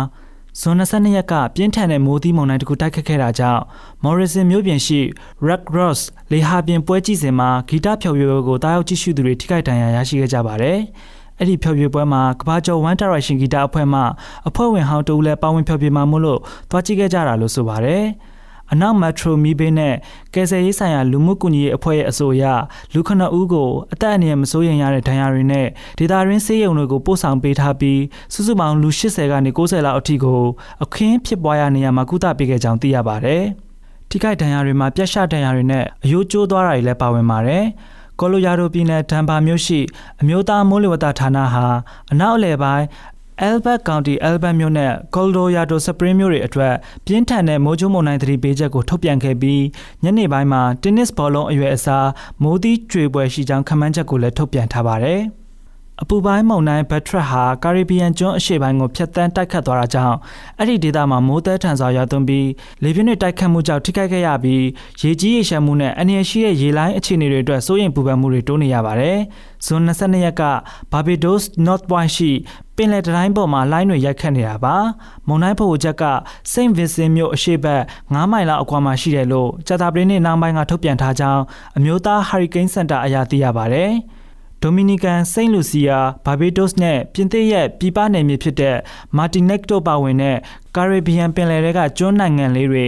ဇွန်22ရက်ကပြင်းထန်တဲ့မိုးသီးမုန်တိုင်းတစ်ခုတိုက်ခတ်ခဲ့တာကြောင့် Morrison မြို့ပြင်ရှိ Red Ross လေဟာပြင်ပွဲကြည့်စဉ်မှာဂီတဖျော်ဖြေပွဲကိုတားရောက်ကြည့်ရှုသူတွေထိခိုက်ဒဏ်ရာရရှိခဲ့ကြပါတယ်။အဲ့ဒီဖျော်ဖြေပွဲမှာကဘာကျော် One Direction ဂီတအဖွဲ့မှအဖွဲ့ဝင်ဟောင်းတူလည်းပါဝင်ဖျော်ဖြေမှာမို့လို့သွားကြည့်ခဲ့ကြတာလို့ဆိုပါတယ်။ အနောက်မက်ထရိုမီဘေးနဲ့ကယ်ဆယ်ရေးဆိုင်ရာလူမှုကူညီရေးအဖွဲ့ရဲ့အဆိုအရလူခဏဦးကိုအသက်အန္တရာယ်မစိုးရိမ်ရတဲ့ဒဏ်ရာတွေနဲ့ဒေတာရင်းဆေးရုံတွေကိုပို့ဆောင်ပေးထားပြီးစုစုပေါင်းလူ80ကနေ90လောက်အထိကိုအခင်းဖြစ်ပွားရနေရမှာကုသပေးခဲ့ကြောင်းသိရပါတယ်။ထိခိုက်ဒဏ်ရာတွေမှာပြက်ရှဒဏ်ရာတွေနဲ့အယိုးကျိုးသွားတာတွေလည်းပါဝင်ပါတယ်။ကော်လိုရာဒိုပြည်နယ်ဒန်ဘာမြို့ရှိအမျိုးသားမိုးလေဝသဌာနဟာအနောက်အလယ်ပိုင်း Albert County Albert မြို့နဲ့ Colorado Springs မြို့တွေအတွက်ပြင်းထန်တဲ့မိုးကြိုးမုန်တိုင်းသတိပေးချက်ကိုထုတ်ပြန်ခဲ့ပြီးညနေပိုင်းမှာတင်းနစ်ဘောလုံးအရွယ်အစားမိုးသီးကြွေပွဲရှိကြောင်းခန့်မှန်းချက်ကိုလည်းထုတ်ပြန်ထားပါတယ်။ အပူပိုင်းမုန်တိုင်းဘက်ထရက်ဟာကာရီဘီယန်ကျွန်းအရှေ့ပိုင်းကိုဖျက်ဆီးတိုက်ခတ်သွားတာကြောင့်အဲ့ဒီဒေသမှာမိုးသည်ထန်စွာရွာသွန်းပြီးလေပြင်းတွေတိုက်ခတ်မှုကြောင့်ထိခိုက်ခဲ့ရပြီးရေကြီးရေရှမ်းမှုနဲ့အနေရှိတဲ့ရေလိုင်းအခြေအနေတွေအတွက်စိုးရိမ်ပူပန်မှုတွေတိုးနေရပါတယ်။ဇွန်22ရက်ကဘာဘီဒိုစ် North Point ရှိပင်လယ်တိုင်းပေါ်မှာလိုင်းတွေရိုက်ခတ်နေတာပါ။မုန်တိုင်းဖို့ချက်ကစိန့်ဗင်စင်မြို့အရှေ့ဘက်9မိုင်လောက်အကွာမှာရှိတယ်လို့ကြာတာပရင်းနေ့နောက်ပိုင်းကထုတ်ပြန်ထားကြောင်းအမျိုးသားဟာရီကိန်းစင်တာအရာသိရပါတယ်။ ဒိုမီနီကန်စိန့်လူစီယာဘာဘေတိုစ်နဲ့ပြင်သစ်ရဲ့ပြည်ပနယ်မြေဖြစ်တဲ့မာတီနက်တို့ပါဝင်တဲ့ကာရေဘီယန်ပင်လယ်တွေကကျွန်းနိုင်ငံလေးတွေ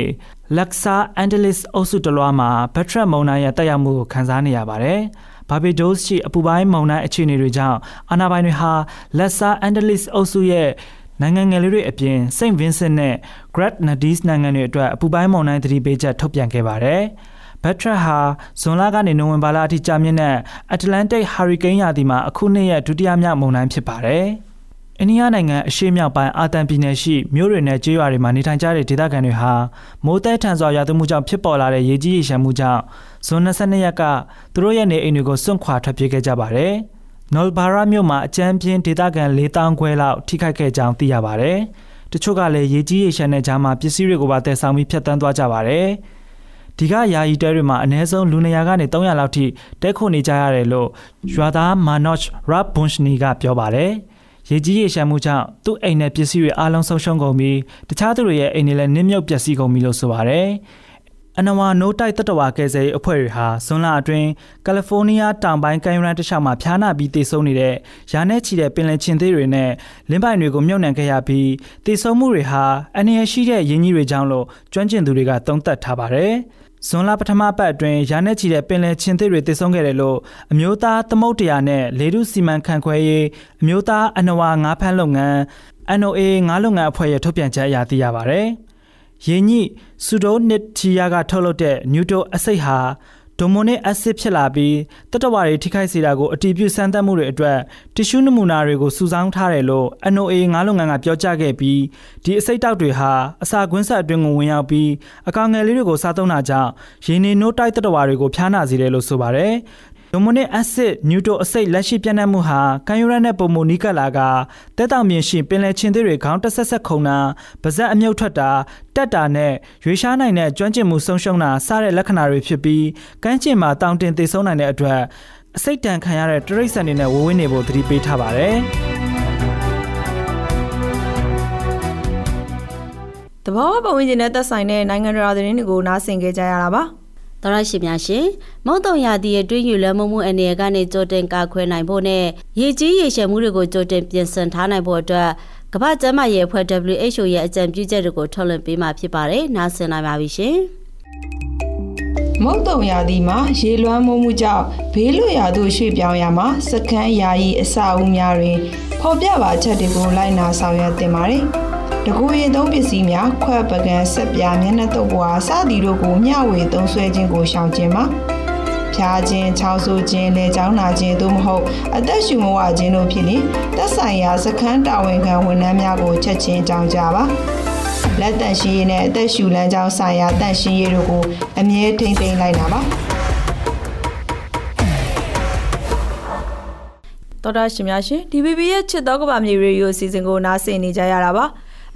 လက်ဆာအန်ဒလစ်အုပ်စုတလွားမှာဘက်ထရက်မုန်တိုင်းရဲ့တက်ရောက်မှုကိုခံစားနေရပါတယ်။ဘာဘေဒိုစ်ရှိအပူပိုင်းမုန်တိုင်းအခြေအနေတွေကြောင့်အာနာပိုင်တွေဟာလက်ဆာအန်ဒလစ်အုပ်စုရဲ့နိုင်ငံငယ်လေးတွေအပြင်စိန့်ဗင်းဆစ်နဲ့ Great Nadis နိုင်ငံတွေအတွက်အပူပိုင်းမုန်တိုင်းသတိပေးချက်ထုတ်ပြန်ခဲ့ပါတယ်။ ဘက်ထရက်ဟာဇွန်လကနေနိုဝင်ဘာလအထိကြာမြင့်တဲ့အတ္တလန်တိတ်ဟာရီကိန်းရာသီမှာအခုနှစ်ရဲ့ဒုတိယမြောက်မုန်တိုင်းဖြစ်ပါတယ်။အိန္ဒိယနိုင်ငံအရှေ့မြောက်ပိုင်းအာတန်ပြည်နယ်ရှိမြို့တွေနဲ့ကျေးရွာတွေမှာနေထိုင်ကြတဲ့ဒေသခံတွေဟာမိုးတဲထန်စွာရွာသွန်းမှုကြောင့်ဖြစ်ပေါ်လာတဲ့ရေကြီးရေရှမ်းမှုကြောင့်ဇွန်22ရက်ကသူတို့ရဲ့နေအိမ်တွေကိုစွန့်ခွာထွက်ပြေးခဲ့ကြပါတယ်။နော်ဘာရာမြို့မှာအကြမ်းပြင်းဒေသခံ၄000ခွဲလောက်ထိခိုက်ခဲ့ကြောင်းသိရပါတယ်။တချို့ကလည်းရေကြီးရေရှမ်းတဲ့ကြားမှာပစ္စည်းတွေကိုပါတည်ဆောင်ပြီးဖြတ်တန်းသွားကြပါတယ်။ ဒီကယာယီတဲတွေမှာအ ਨੇ ဆုံးလူနေရာကနေ300လောက်ထိတဲခုနေကြရတယ်လို့ရွာသားမာနော့ချ်ရပ်ဘွန်ရှနီကပြောပါတယ်။ရေကြီးရေရှမ်းမှုကြောင့်သူ့အိမ်နဲ့ပစ္စည်းတွေအားလုံးဆုံးရှုံးကုန်ပြီးတခြားသူတွေရဲ့အိမ်တွေလည်းနစ်မြုပ်ပျက်စီးကုန်ပြီလို့ဆိုပါတယ်။အနဝါနိုးတိုက်တတဝါကယ်ဆယ်ရေးအဖွဲ့တွေဟာဇွန်လအတွင်းကယ်လီဖိုးနီးယားတောင်ပိုင်းကမ်းရိုးတန်းတစ်လျှောက်မှာဖျားနာပြီးတေဆုံးနေတဲ့ရာနဲ့ချီတဲ့ပင်လယ်ချင်းသေးတွေနဲ့လင်းပိုင်တွေကိုမြုပ်နှံခဲ့ရပြီးတေဆုံးမှုတွေဟာအနေရရှိတဲ့ရင်းကြီးတွေကြောင့်လို့ကျွမ်းကျင်သူတွေကသုံးသပ်ထားပါတယ်။ ဇွန်လပထမပတ်အတွင်းရာနဲ့ချီတဲ့ပင်လယ်ချင်းသစ်တွေတည်ဆုံခဲ့တယ်လို့အမျိုးသားသမုတ်တရားနဲ့လေထုစီမံခန့်ခွဲရေးအမျိုးသားအနဝါငါးဖမ်းလုပ်ငန်း NOA ငါးလုပ်ငန်းအဖွဲ့ရဲ့ထုတ်ပြန်ချက်အရသိရပါဗျ။ရင်းညိဆူဒိုနစ်ချီယာကထုတ်လုပ်တဲ့နျူတိုအဆိပ်ဟာ ဒိုမိုနစ်အက်ဆစ်ဖြစ်လာပြီးတတဝါတွေထိခိုက်စေတာကိုအတည်ပြုစမ်းသပ်မှုတွေအတွက်တ िश ူးနမူနာတွေကိုစုဆောင်းထားတယ်လို့ NOA ငါးလုပ်ငန်းကပြောကြားခဲ့ပြီးဒီအစိတ်တောက်တွေဟာအစာကွင်းဆက်အတွင်းကိုဝင်ရောက်ပြီးအကောင်ငယ်လေးတွေကိုစားသုံးတာကြောင့်ရင်းနေနိုးတိုက်တတဝါတွေကိုဖျားနာစေတယ်လို့ဆိုပါတယ် ဒိုမိုနစ်အက်ဆစ်နျူတိုအဆိပ်လက်ရှိပြန့်နှံ့မှုဟာကန်ယူရနဲ့ပုံမနီကလာကတဲတောင်မြင်ရှင်ပင်လယ်ချင်းသေးတွေခေါင်းတဆက်ဆက်ခုံတာပါဇက်အမြုပ်ထွက်တာတက်တာနဲ့ရွေရှားနိုင်တဲ့ကျွမ်းကျင်မှုဆုံးရှုံးတာစတဲ့လက္ခဏာတွေဖြစ်ပြီးကမ်းခြေမှာတောင်တင်သေဆုံးနိုင်တဲ့အတွက်အစိတ်တန်ခံရတဲ့တရိတ်ဆန်တွေနဲ့ဝဝင်းနေဖို့သတိပေးထားပါတယ်တဘောပဝင်းကျင်နဲ့သက်ဆိုင်တဲ့နိုင်ငံတော်သတင်းတွေကိုနားဆင်ကြကြရတာပါ တော်ရရှိများရှင်မုံတုံရာသီရဲ့တွင်းယူလွှမ်းမိုးမှုအနေကနေကြိုတင်ကာခွဲနိုင်ဖို့နဲ့ရေကြီးရေရှည်မှုတွေကိုကြိုတင်ပြင်ဆင်ထားနိုင်ဖို့အတွက်ကမ္ဘာ့ကျန်းမာရေးအဖွဲ့ WHO ရဲ့အကြံပြုချက်တွေကိုထုတ်လွှင့်ပေးမှာဖြစ်ပါတယ်။နားဆင်နိုင်ပါပြီရှင်။မုတ်တုံရာသီမှာရေလွှမ်းမိုးမှုကြောင့်ဘေးလွတ်ရာသို့ရွှေ့ပြောင်းရမှာစခန်းယာယီအဆောက်အဦများတွင်ဖော်ပြပါချက်တွေကိုလိုက်နာဆောင်ရွက်တင်ပါတယ်။ တကူရင်သုံးပစ္စည်းများခွက်ပကံဆက်ပြားမျက်နှာတုပ်ပွားစသည်တို့ကိုမျှဝေသုံးစွဲခြင်းကိုရှောင်ကျဉ်ပါ။ဖျားခြင်း၊ချောင်းဆိုးခြင်း၊လေကြောင်းနာခြင်းသို့မဟုတ်အသက်ရှူမဝခြင်းတို့ဖြစ်ရင်သက်ဆိုင်ရာစခန်းတာဝန်ခံဝန်ထမ်းများကိုချက်ချင်းကြောင်းကြပါလက်တန့်ရှင်းရေးနဲ့အသက်ရှူလမ်းကြောင်းဆိုင်ရာတန့်ရှင်းရေးတို့ကိုအမြဲထိမ့်သိမ်းလိုက်နာပါတော်တာရှင်များရှင် DVB ရဲ့ချစ်တော်ကဘာမြေရေဒီယိုအစီအစဉ်ကိုနားဆင်နေကြရတာပါ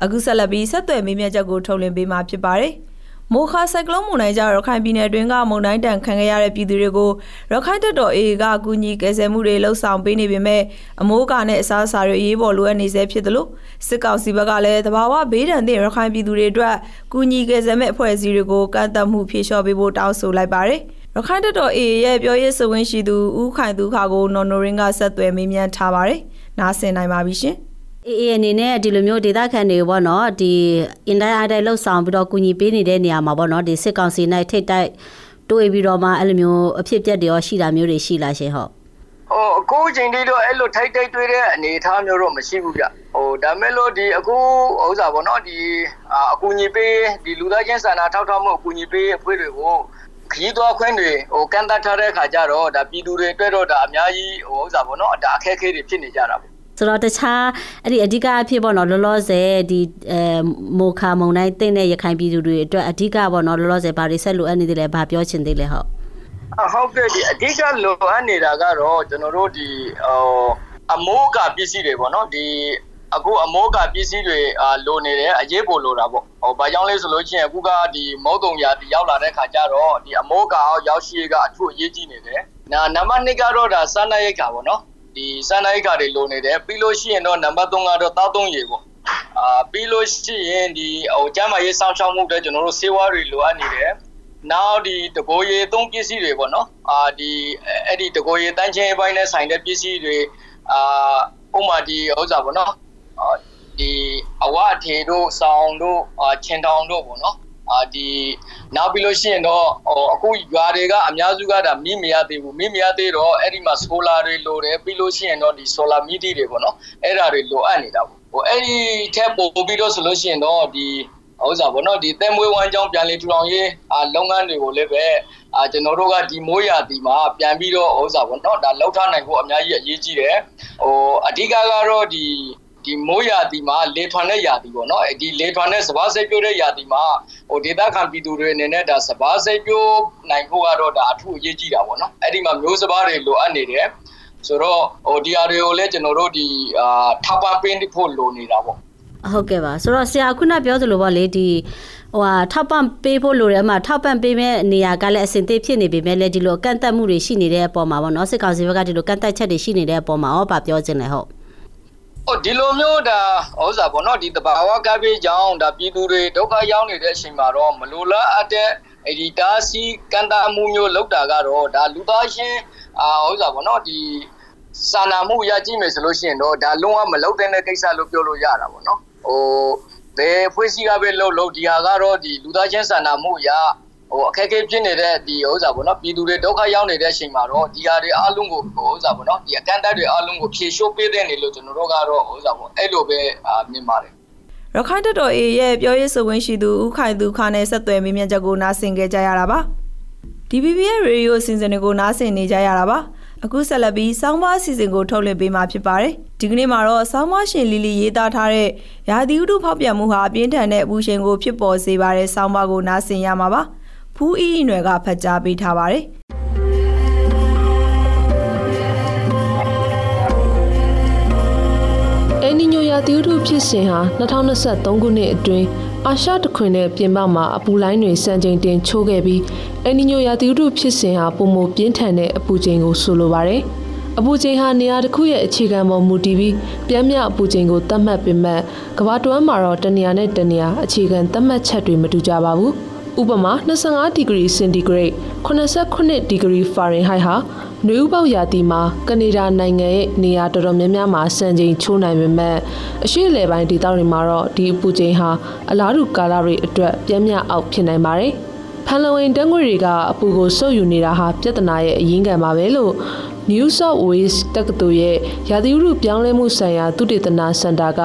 အခုဆက်လက်ပြီးဆက်သွယ်မေးမြန်းချက်ကိုထုတ်လွှင့်ပေးမှာဖြစ်ပါတယ်။မိုခါဆိုင်ကလုန်းမုန်တိုင်းကြောင့်ရခိုင်ပြည်နယ်အတွင်းကမုန်တိုင်းတန်ခံခဲ့ရတဲ့ပြည်သူတွေကိုရခိုင်တပ်တော် AA ကကူညီကယ်ဆယ်မှုတွေလှုပ်ဆောင်ပေးနေပေမဲ့အမိုးကာနဲ့အစားအစာတွေအရေးပေါ်လိုအပ်နေဆဲဖြစ်တယ်လို့စစ်ကောင်စီဘက်ကလည်းတဘာဝဘေးဒဏ်သင့်ရခိုင်ပြည်သူတွေအတွက်ကူညီကယ်ဆယ်မဲ့အဖွဲ့အစည်းတွေကိုကန့်သတ်မှုဖြေလျှော့ပေးဖို့တောင်းဆိုလိုက်ပါတယ်ရခိုင်တပ်တော် AA ရဲ့ပြောရေးဆိုခွင့်ရှိသူဦးခိုင်သူခါကိုနော်နိုရင်းကဆက်သွယ်မေးမြန်းထားပါတယ်။နားဆင်နိုင်ပါပြီရှင်။ အေးအေးအနေနဲ့ဒီလိုမျိုးဒေသခံတွေပေါ့နော်ဒီအင်တိုင်းအားတိုင်းလှုပ်ဆောင်ပြီးတော့ကူညီပေးနေတဲ့နေရာမှာပေါ့နော်ဒီစစ်ကောင်စီနိုင်ထိတ်တိုက်တွေးပြီးတော့မှအဲ့လိုမျိုးအဖြစ်ပြက်တွေရောရှိတာမျိုးတွေရှိလားရှင်ဟုတ်ဟိုအခုချိန်လေးတော့အဲ့လိုထိုက်တိုက်တွေးတဲ့အနေအထားမျိုးတော့မရှိဘူးဗျဟိုဒါမဲ့လို့ဒီအခုဥစ္စာပေါ့နော်ဒီအကူညီပေးဒီလူသားချင်းစာနာထောက်ထားမှုအကူညီပေးအဖွဲ့တွေကိုခရီးသွားခွင့်တွေဟိုကန့်သတ်ထားတဲ့ခါကျတော့ဒါပြည်သူတွေအတွက်တော့ဒါအများကြီးဟိုဥစ္စာပေါ့နော်ဒါအခက်အခဲတွေဖြစ်နေကြတာပေါ့ ဆိုတော့တခြားအဲ့ဒီအဓိကအဖြစ်ပေါ့နော်လောလောဆယ်ဒီအဲမိုခါမုံတိုင်းတင့်တဲ့ရခိုင်ပြည်သူတွေအတွက်အဓိကပေါ့နော်လောလောဆယ်ဘာတွေဆက်လိုအပ်နေသေးလဲဘာပြောချင်သေးလဲဟုတ်ဟုတ်ကဲ့ဒီအဓိကလိုအပ်နေတာကတော့ကျွန်တော်တို့ဒီဟိုအမိုးကပစ္စည်းတွေပေါ့နော်ဒီအခုအမောကပစ္စည်းတွေအာလိုနေတယ်အရေးပေါ်လိုတာပေါ့ဟိုဘာကြောင့်လဲဆိုလို့ချင်းအခုကဒီမုတ်တုံရာဒီရောက်လာတဲ့ခါကျတော့ဒီအမောကရောက်ရှိကအထူးအရေးကြီးနေတယ်နာနံပါတ်2ကတော့ဒါစာနာရိတ်ခါပေါ့နော် ဒီစန္ဒိုက်ကတွေလိုနေတယ်ပြီးလို့ရှိရင်တော့နံပါတ်3ကတော့တောက်သုံးရေပေါ့အာပြီးလို့ရှိရင်ဒီဟိုကျမ်းမာရေးစောင့်ရှောက်မှုတွေကျွန်တော်တို့စေဝါတွေလိုအပ်နေတယ်နောက်ဒီတကိုရေသုံးပစ္စည်းတွေပေါ့နော်အာဒီအဲ့ဒီတကိုရေတန်းချင်းပိုင်းနဲ့ဆိုင်တဲ့ပစ္စည်းတွေအာဥမာဒီဥစ္စာပေါ့နော်အာဒီအဝအထေတို့ဆောင်းတို့အာချင်းတောင်တို့ပေါ့နော် အာဒီနောက်ပြီးလို့ရှိရင်တော့ဟိုအခုရွာတွေကအများစုကဒါမိမရသေးဘူးမိမရသေးတော့အဲ့ဒီမှာဆိုလာတွေလိုတယ်ပြီးလို့ရှိရင်တော့ဒီဆိုလာမီတီတွေပေါ့နော်အဲ့ဒါတွေလိုအပ်နေတာပေါ့ဟိုအဲ့ဒီထက်ပိုပြီးတော့ဆိုလို့ရှိရင်တော့ဒီဥစ္စာပေါ့နော်ဒီတဲမွေးဝမ်းကြောင်းပြန်လေထူထောင်ရေးအာလုပ်ငန်းတွေကိုလည်းပဲအာကျွန်တော်တို့ကဒီမိုးရာသီမှာပြန်ပြီးတော့ဥစ္စာပေါ့နော်ဒါလောက်ထားနိုင်ဖို့အများကြီးအရေးကြီးတယ်ဟိုအဓိကကတော့ဒီ ဒီမိုးရာသီမှာလေထွန်တဲ့ရာသီပေါ့နော်ဒီလေထွန်တဲ့စဘာစိတ်ပြိုးတဲ့ရာသီမှာဟိုဒေသခံပြည်သူတွေအနေနဲ့ဒါစဘာစိတ်ပြိုးနိုင်ဖို့ကတော့ဒါအထူးအရေးကြီးတာပေါ့နော်အဲ့ဒီမှာမျိုးစဘာတွေလိုအပ်နေတယ်ဆိုတော့ဟိုဒီအတွေကိုလည်းကျွန်တော်တို့ဒီအာထောက်ပံ့ပေးဖို့လိုနေတာပေါ့ဟုတ်ကဲ့ပါဆိုတော့ဆရာခုနပြောသလိုပေါ့လေဒီဟိုဟာထောက်ပံ့ပေးဖို့လိုတယ်မှာထောက်ပံ့ပေးမဲ့နေရာကလည်းအဆင်သင့်ဖြစ်နေပြီမဲ့လေဒီလိုကန့်သက်မှုတွေရှိနေတဲ့အပေါ်မှာပေါ့နော်စစ်ကောင်စီဘက်ကဒီလိုကန့်သက်ချက်တွေရှိနေတဲ့အပေါ်မှာဟောပါပြောခြင်းလဲဟုတ် ဟိုဒီလိုမျိုးဒါဥစ္စာပေါ့နော်ဒီတဘာဝကပ်ပေးကြောင်းဒါပြည်သူတွေဒုက္ခရောက်နေတဲ့အချိန်မှာတော့မလိုလားအပ်တဲ့အဲ့ဒီတားဆီးကန်တာမှုမျိုးလောက်တာကတော့ဒါလူသားချင်းအာဥစ္စာပေါ့နော်ဒီစာနာမှုရကြည့်မယ်ဆိုလို့ရှိရင်တော့ဒါလုံးဝမလောက်တဲ့ကိစ္စလို့ပြောလို့ရတာပေါ့နော်ဟိုဘယ်ဖွဲ့စည်းကပဲလှုပ်လို့ဒီဟာကတော့ဒီလူသားချင်းစာနာမှုရ ဟိုအခက်အခဲဖြစ်နေတဲ့ဒီဥစ္စာပေါ့နော်ပြည်သူတွေဒုက္ခရောက်နေတဲ့အချိန်မှာတော့ဒီဟာတွေအားလုံးကိုဟိုဥစ္စာပေါ့နော်ဒီအကန့်အသတ်တွေအားလုံးကိုဖြေလျှော့ပေးတဲ့နေလို့ကျွန်တော်တို့ကတော့ဥစ္စာပေါ့အဲ့လိုပဲမြင်ပါတယ်ရခိုင်တပ်တော် A ရဲ့ပြောရေးဆိုခွင့်ရှိသူဦးခိုင်သူခါနဲ့ဆက်သွယ်မေးမြန်းချက်ကိုနားဆင်ကြကြရတာပါ DBB ရဲ့ရေဒီယိုအစီအစဉ်တွေကိုနားဆင်နေကြရတာပါအခုဆက်လက်ပြီးဆောင်းပါးအစီအစဉ်ကိုထုတ်လွှင့်ပေးမှာဖြစ်ပါတယ်ဒီကနေ့မှာတော့ဆောင်းပါးရှင်လီလီရေးသားထားတဲ့ရာသီဥတုဖောက်ပြန်မှုဟာပြင်းထန်တဲ့အပူချိန်ကိုဖြစ်ပေါ်စေပါတဲ့ဆောင်းပါးကိုနားဆင်ရမှာပါ ဖူးအီအီနွယ်ကဖတ်ကြားပေးထားပါတယ်အနီညိုယာသီဥတုဖြစ်စဉ်ဟာ2023ခုနှစ်အတွင်းအာရှတခွင်နဲ့ပြင်ပမှာအပူလိုင်းတွေစံချိန်တင်ချိုးခဲ့ပြီးအနီညိုယာသီဥတုဖြစ်စဉ်ဟာပုံမပြင်းထန်တဲ့အပူချိန်ကိုဆိုလိုပါတယ်။အပူချိန်ဟာနေရာတစ်ခုရဲ့အခြေခံပေါ်မူတည်ပြီးပြင်းပြအပူချိန်ကိုသတ်မှတ်ပေမဲ့ကမ္ဘာတွင်းမှာတော့တနေရာနဲ့တနေရာအခြေခံသတ်မှတ်ချက်တွေမတူကြပါဘူး။ ဥပမာ25ဒီဂရီစင်တီဂရိတ်89ဒီဂရီဖာရင်ဟိုက်ဟာနွေဥပေါရာသီမှာကနေဒါနိုင်ငံရဲ့နေရာတော်တော်များများမှာစံချိန်ချိုးနိုင်ပေမဲ့အရှိလေပိုင်းဒေသတွေမှာတော့ဒီအပူချိန်ဟာအလားတူကာလတွေအတွက်ပြင်းပြအောက်ဖြစ်နိုင်ပါတယ်။ဖန်လဝင်တန်းငွေတွေကအပူကိုစုပ်ယူနေတာဟာပြဿနာရဲ့အရင်းခံပါပဲလို့ New South Wales တက္ကသိုလ်ရဲ့ရာသီဥတုပြောင်းလဲမှုဆိုင်ရာသုတေသနစင်တာက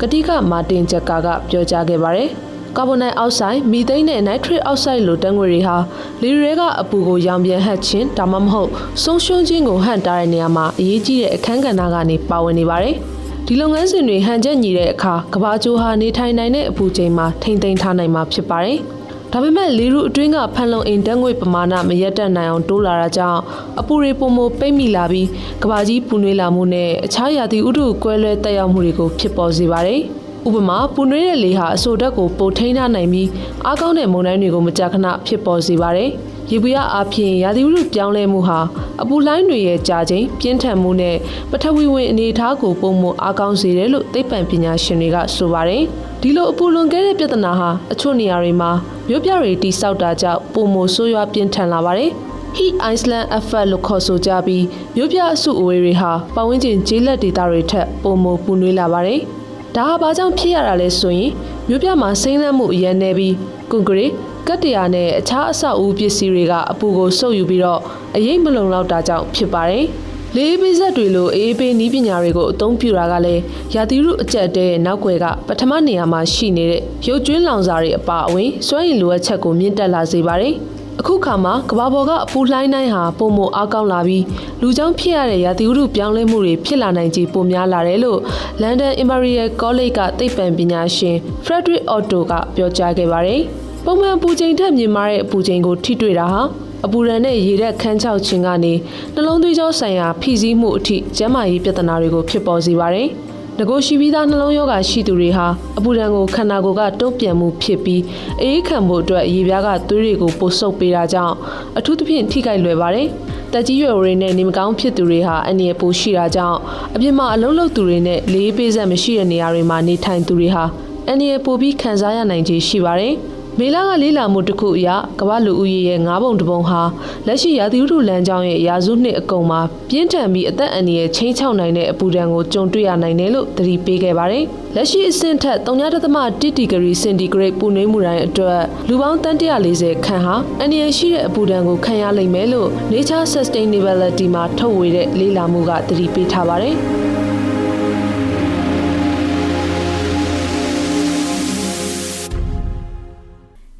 ကတိကမာတင်ချက်ကာကပြောကြားခဲ့ပါတယ်။ ကာဗွန်ဒိုင်အောက်ဆိုက်မီသိန်းနဲ့နိုက်ထရစ်အောက်ဆိုက်လိုတန်းငွေတွေဟာလေရဲကအပူကိုရောင်ပြန်ဟပ်ခြင်းဒါမှမဟုတ်ဆုံးရှုံးခြင်းကိုဟန့်တားတဲ့နေရာမှာအရေးကြီးတဲ့အခန်းကဏ္ဍကနေပါဝင်နေပါတယ်။ဒီလုပ်ငန်းစဉ်တွေဟန်ချက်ညီတဲ့အခါကဘာကျိုးဟာနေထိုင်နိုင်တဲ့အပူချိန်မှာထိမ့်သိမ်းထားနိုင်မှာဖြစ်ပါတယ်။ဒါပေမဲ့လေရုအတွင်းကဖန်လုံအိမ်တန်းငွေပမာဏမရက်တက်နိုင်အောင်တိုးလာတာကြောင့်အပူတွေပုံမပိတ်မိလာပြီးကဘာကြီးပူနွေးလာမှုနဲ့အခြားရာသီဥတုကွဲလွဲတက်ရောက်မှုတွေကိုဖြစ်ပေါ်စေပါတယ်။ ဥပမာပူနွေးတဲ့လေဟာအဆိုဓာတ်ကိုပိုထိန်းထားနိုင်ပြီးအားကောင်းတဲ့မုန်တိုင်းတွေကိုမကြာခဏဖြစ်ပေါ်စေပါတယ်။ရေပူရအားဖြင့်ရာသီဥတုပြောင်းလဲမှုဟာအပူလိုင်းတွေရဲ့ကြာချိန်ပြင်းထန်မှုနဲ့ပထဝီဝင်အနေအထားကိုပုံမအားကောင်းစေတယ်လို့သိပ္ပံပညာရှင်တွေကဆိုပါတယ်။ဒီလိုအပူလွန်ကဲတဲ့ပြဿနာဟာအချို့နေရာတွေမှာမြို့ပြတွေတိစောက်တာကြောင့်ပုံမဆိုးရွားပြင်းထန်လာပါတယ်။ Heat Iceland Effect လို့ခေါ်ဆိုကြပြီးမြို့ပြအစုအဝေးတွေဟာပတ်ဝန်းကျင်ကျေးလက်ဒေသတွေထက်ပုံမပူနွေးလာပါတယ်။ ဒါဟာဘာကြောင့်ဖြစ်ရတာလဲဆိုရင်မြို့ပြမှာစိမ့်လန့်မှုအရန်နေပြီးကွန်ကရစ်ကတ်တရာနဲ့အခြားအဆောက်အဦပစ္စည်းတွေကအပူကိုစုပ်ယူပြီးတော့အရေးမလုံလောက်တာကြောင့်ဖြစ်ပါတယ်။လေးပေးဆက်တွေလိုအေးပေးနီးပညာတွေကိုအသုံးပြုတာကလည်းရာသီဥတုအကျက်တဲ့နောက်ွယ်ကပထမနေရာမှာရှိနေတဲ့ရုပ်ကျွင်းလောင်စာတွေအပါအဝင်စွမ်းရည်လိုအပ်ချက်ကိုမြင့်တက်လာစေပါတယ်။ အခုခါမှာကဘာပေါ်ကအပူလှိုင်းတိုင်းဟာပုံမအားကောင်းလာပြီးလူကြောင့်ဖြစ်ရတဲ့ရာသီဥတုပြောင်းလဲမှုတွေဖြစ်လာနိုင်ခြင်းပိုများလာတယ်လို့ London Imperial College ကသိပ္ပံပညာရှင် Frederick Otto ကပြောကြားခဲ့ပါတယ်။ပုံမှန်ပူချိန်ထက်မြင့်မားတဲ့အပူချိန်ကိုထိတွေ့တာဟာအပူရန်နဲ့ရေဓာတ်ခန်းချောက်ခြင်းကနေနှလုံးသွေးကြောဆိုင်ရာဖိစီးမှုအထိကျန်းမာရေးပြဿနာတွေကိုဖြစ်ပေါ်စေပါတယ်။ ငကိုရှိပြီးသားနှလုံးရောဂါရှိသူတွေဟာအပူဒဏ်ကိုခန္ဓာကိုယ်ကတုံ့ပြန်မှုဖြစ်ပြီးအေးခံဖို့အတွက်ရေပြားကသွေးတွေကိုပိုဆုပ်ပေးတာကြောင့်အထူးသဖြင့်ထိခိုက်လွယ်ပါတယ်။တက်ကြီးရွယ်တွေနဲ့နေမကောင်းဖြစ်သူတွေဟာအနေပိုရှိတာကြောင့်အပြင်မှာအလုံးလုံးသူတွေနဲ့လေးပေးဆက်မရှိတဲ့နေရာတွေမှာနေထိုင်သူတွေဟာအနေပိုပြီးခံစားရနိုင်ခြေရှိပါတယ်။ မေလကလေးလာမှုတစ်ခုအရကမ္ဘာလူဦးရေရဲ့၅ပုံတစ်ပုံဟာလက်ရှိရာသီဥတုလမ်းကြောင်းရဲ့ရာစုနှစ်အကုန်မှာပြင်းထန်ပြီးအသက်အန္တရာယ်ချင်းချောက်နိုင်တဲ့အပူဒဏ်ကိုကြုံတွေ့ရနိုင်တယ်လို့သတိပေးခဲ့ပါတယ်။လက်ရှိအဆင့်ထက်3.1ဒီဂရီစင်တီဂရိတ်ပူနွေးမှုတိုင်းအတွက်လူပေါင်းတန်140ခန့်ဟာအန္တရာယ်ရှိတဲ့အပူဒဏ်ကိုခံရလိမ့်မယ်လို့ Nature Sustainability မှာထုတ်ဝေတဲ့လေ့လာမှုကသတိပေးထားပါတယ်။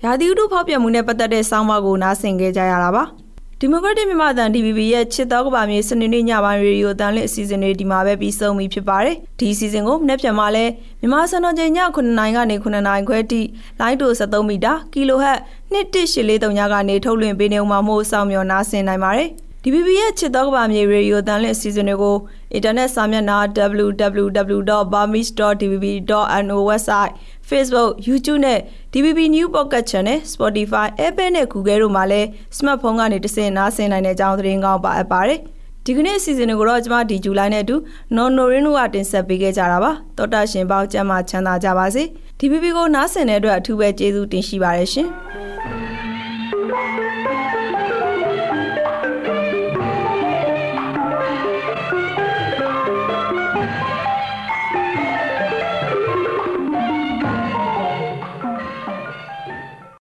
ရာသီဥတုဖောက်ပြန်မှုနဲ့ပတ်သက်တဲ့ဆောင်းပါးကိုနားဆင်ကြကြရတာပါဒီမိုကရက်တစ်မြန်မာတန် DVB ရဲ့ချစ်တော်ကပါမြေစနေနေ့ညပိုင်းရေဒီယိုတန်လစ်အစီအစဉ်တွေဒီမှာပဲပြီးဆုံးပြီဖြစ်ပါတယ်ဒီအစီအစဉ်ကိုနေ့ပြန်မှာလဲမြန်မာစံတော်ချိန်ည9:00နာရီကနေ9:00နာရီခွဲထိလိုင်းတို73မီတာကီလိုဟတ်2143ညကနေထုတ်လွှင့်ပေးနေဦးမှာမို့စောင့်မျှော်နားဆင်နိုင်ပါတယ် DBB ရဲ့ချစ်တော်ကပါမြေရေဒီယိုတန်လစ်အစီအစဉ်တွေကိုအင်တာနက်စာမျက်နှာ www.burmese.dvb.no website Facebook YouTube နဲ့ DBB New Pocket Channel Spotify Apple နဲ့ Google တို့မှာလည်း smartphone ကနေတဆင့်နားဆင်နိုင်တဲ့ကြောင်းသတင်းကောင်းပါအပ်ပါတယ်ဒီကနေ့အစီအစဉ်တွေကိုတော့ကျွန်မဒီဇူလိုင်နဲ့အတူနော်နိုရင်းတို့ကတင်ဆက်ပေးခဲ့ကြတာပါတောတာရှင်ပေါင်းကျမ်းမာချမ်းသာကြပါစေ DBB ကိုနားဆင်တဲ့အတွက်အထူးပဲကျေးဇူးတင်ရှိပါတယ်ရှင်